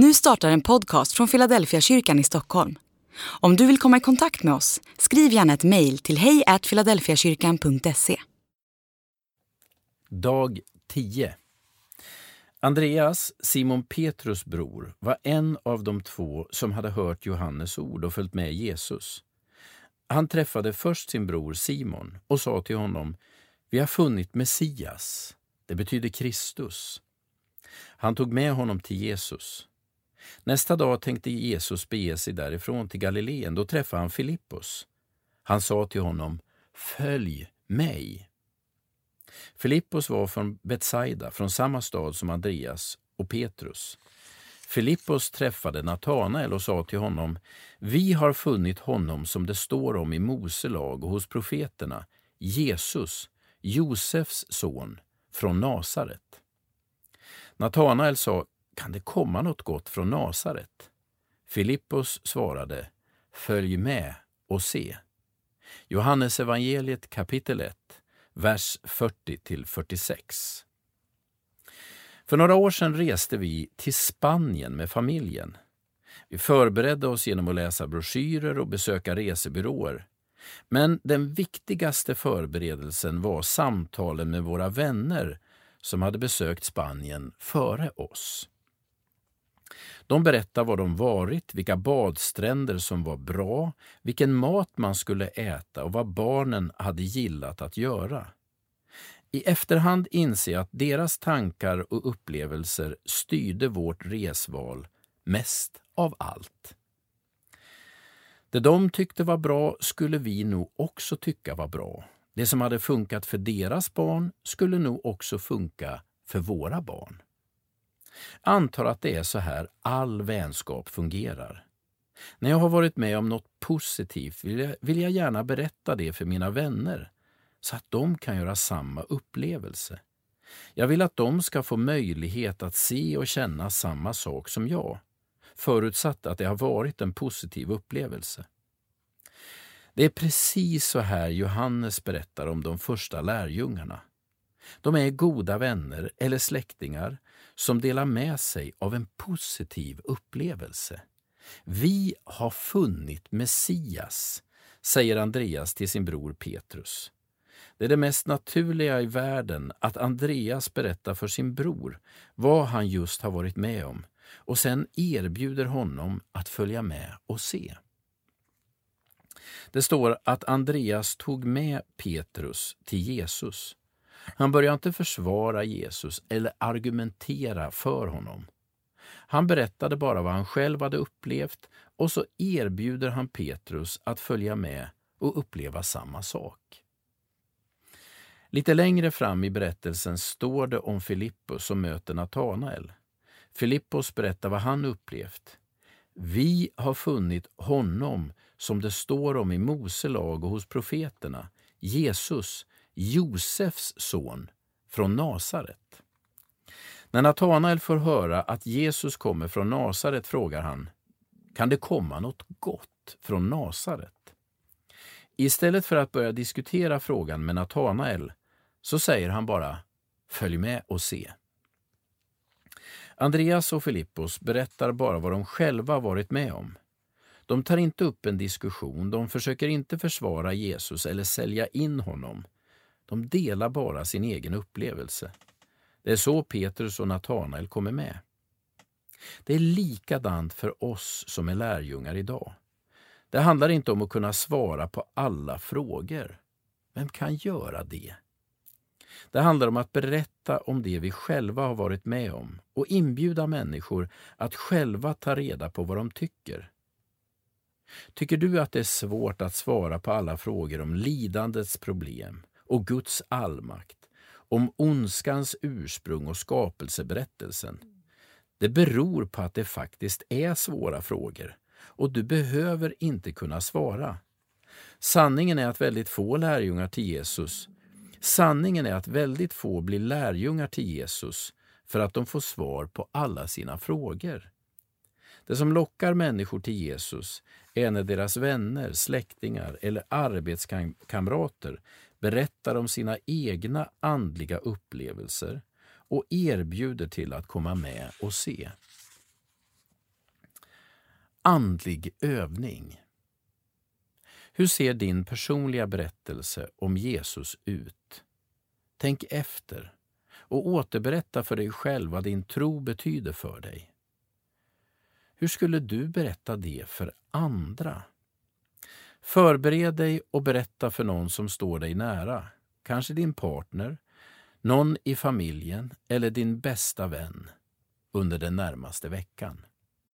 Nu startar en podcast från Philadelphia kyrkan i Stockholm. Om du vill komma i kontakt med oss, skriv gärna ett mejl till hejfiladelfiakyrkan.se. Dag 10 Andreas, Simon Petrus bror, var en av de två som hade hört Johannes ord och följt med Jesus. Han träffade först sin bror Simon och sa till honom Vi har funnit Messias, det betyder Kristus. Han tog med honom till Jesus. Nästa dag tänkte Jesus bege sig därifrån till Galileen. Då träffade han Filippos. Han sa till honom, Följ mig. Filippos var från Betsaida, från samma stad som Andreas och Petrus. Filippos träffade Natanael och sa till honom, Vi har funnit honom som det står om i Mose lag och hos profeterna, Jesus, Josefs son, från Nasaret. Natanael sa, kan det komma något gott från Nasaret? Filippos svarade, Följ med och se. Johannes evangeliet kapitel 1, vers 40-46. För några år sedan reste vi till Spanien med familjen. Vi förberedde oss genom att läsa broschyrer och besöka resebyråer. Men den viktigaste förberedelsen var samtalen med våra vänner som hade besökt Spanien före oss. De berättade var de varit, vilka badstränder som var bra, vilken mat man skulle äta och vad barnen hade gillat att göra. I efterhand inser jag att deras tankar och upplevelser styrde vårt resval mest av allt. Det de tyckte var bra skulle vi nog också tycka var bra. Det som hade funkat för deras barn skulle nog också funka för våra barn. Antar att det är så här all vänskap fungerar. När jag har varit med om något positivt vill jag, vill jag gärna berätta det för mina vänner så att de kan göra samma upplevelse. Jag vill att de ska få möjlighet att se och känna samma sak som jag, förutsatt att det har varit en positiv upplevelse. Det är precis så här Johannes berättar om de första lärjungarna. De är goda vänner eller släktingar som delar med sig av en positiv upplevelse. Vi har funnit Messias, säger Andreas till sin bror Petrus. Det är det mest naturliga i världen att Andreas berättar för sin bror vad han just har varit med om och sen erbjuder honom att följa med och se. Det står att Andreas tog med Petrus till Jesus. Han börjar inte försvara Jesus eller argumentera för honom. Han berättade bara vad han själv hade upplevt och så erbjuder han Petrus att följa med och uppleva samma sak. Lite längre fram i berättelsen står det om Filippus som möter Natanael. Filippos berättar vad han upplevt. Vi har funnit honom som det står om i Mose lag och hos profeterna, Jesus, Josefs son, från Nasaret. När Natanael får höra att Jesus kommer från Nasaret frågar han, kan det komma något gott från Nasaret? Istället för att börja diskutera frågan med Natanael så säger han bara, följ med och se. Andreas och Filippos berättar bara vad de själva varit med om. De tar inte upp en diskussion, de försöker inte försvara Jesus eller sälja in honom. De delar bara sin egen upplevelse. Det är så Petrus och Natanael kommer med. Det är likadant för oss som är lärjungar idag. Det handlar inte om att kunna svara på alla frågor. Vem kan göra det? Det handlar om att berätta om det vi själva har varit med om och inbjuda människor att själva ta reda på vad de tycker. Tycker du att det är svårt att svara på alla frågor om lidandets problem och Guds allmakt, om ondskans ursprung och skapelseberättelsen? Det beror på att det faktiskt är svåra frågor och du behöver inte kunna svara. Sanningen är att väldigt få lärjungar till Jesus Sanningen är att väldigt få blir lärjungar till Jesus för att de får svar på alla sina frågor. Det som lockar människor till Jesus är när deras vänner, släktingar eller arbetskamrater berättar om sina egna andliga upplevelser och erbjuder till att komma med och se. andlig övning. Hur ser din personliga berättelse om Jesus ut? Tänk efter och återberätta för dig själv vad din tro betyder för dig. Hur skulle du berätta det för andra? Förbered dig och berätta för någon som står dig nära, kanske din partner, någon i familjen eller din bästa vän under den närmaste veckan.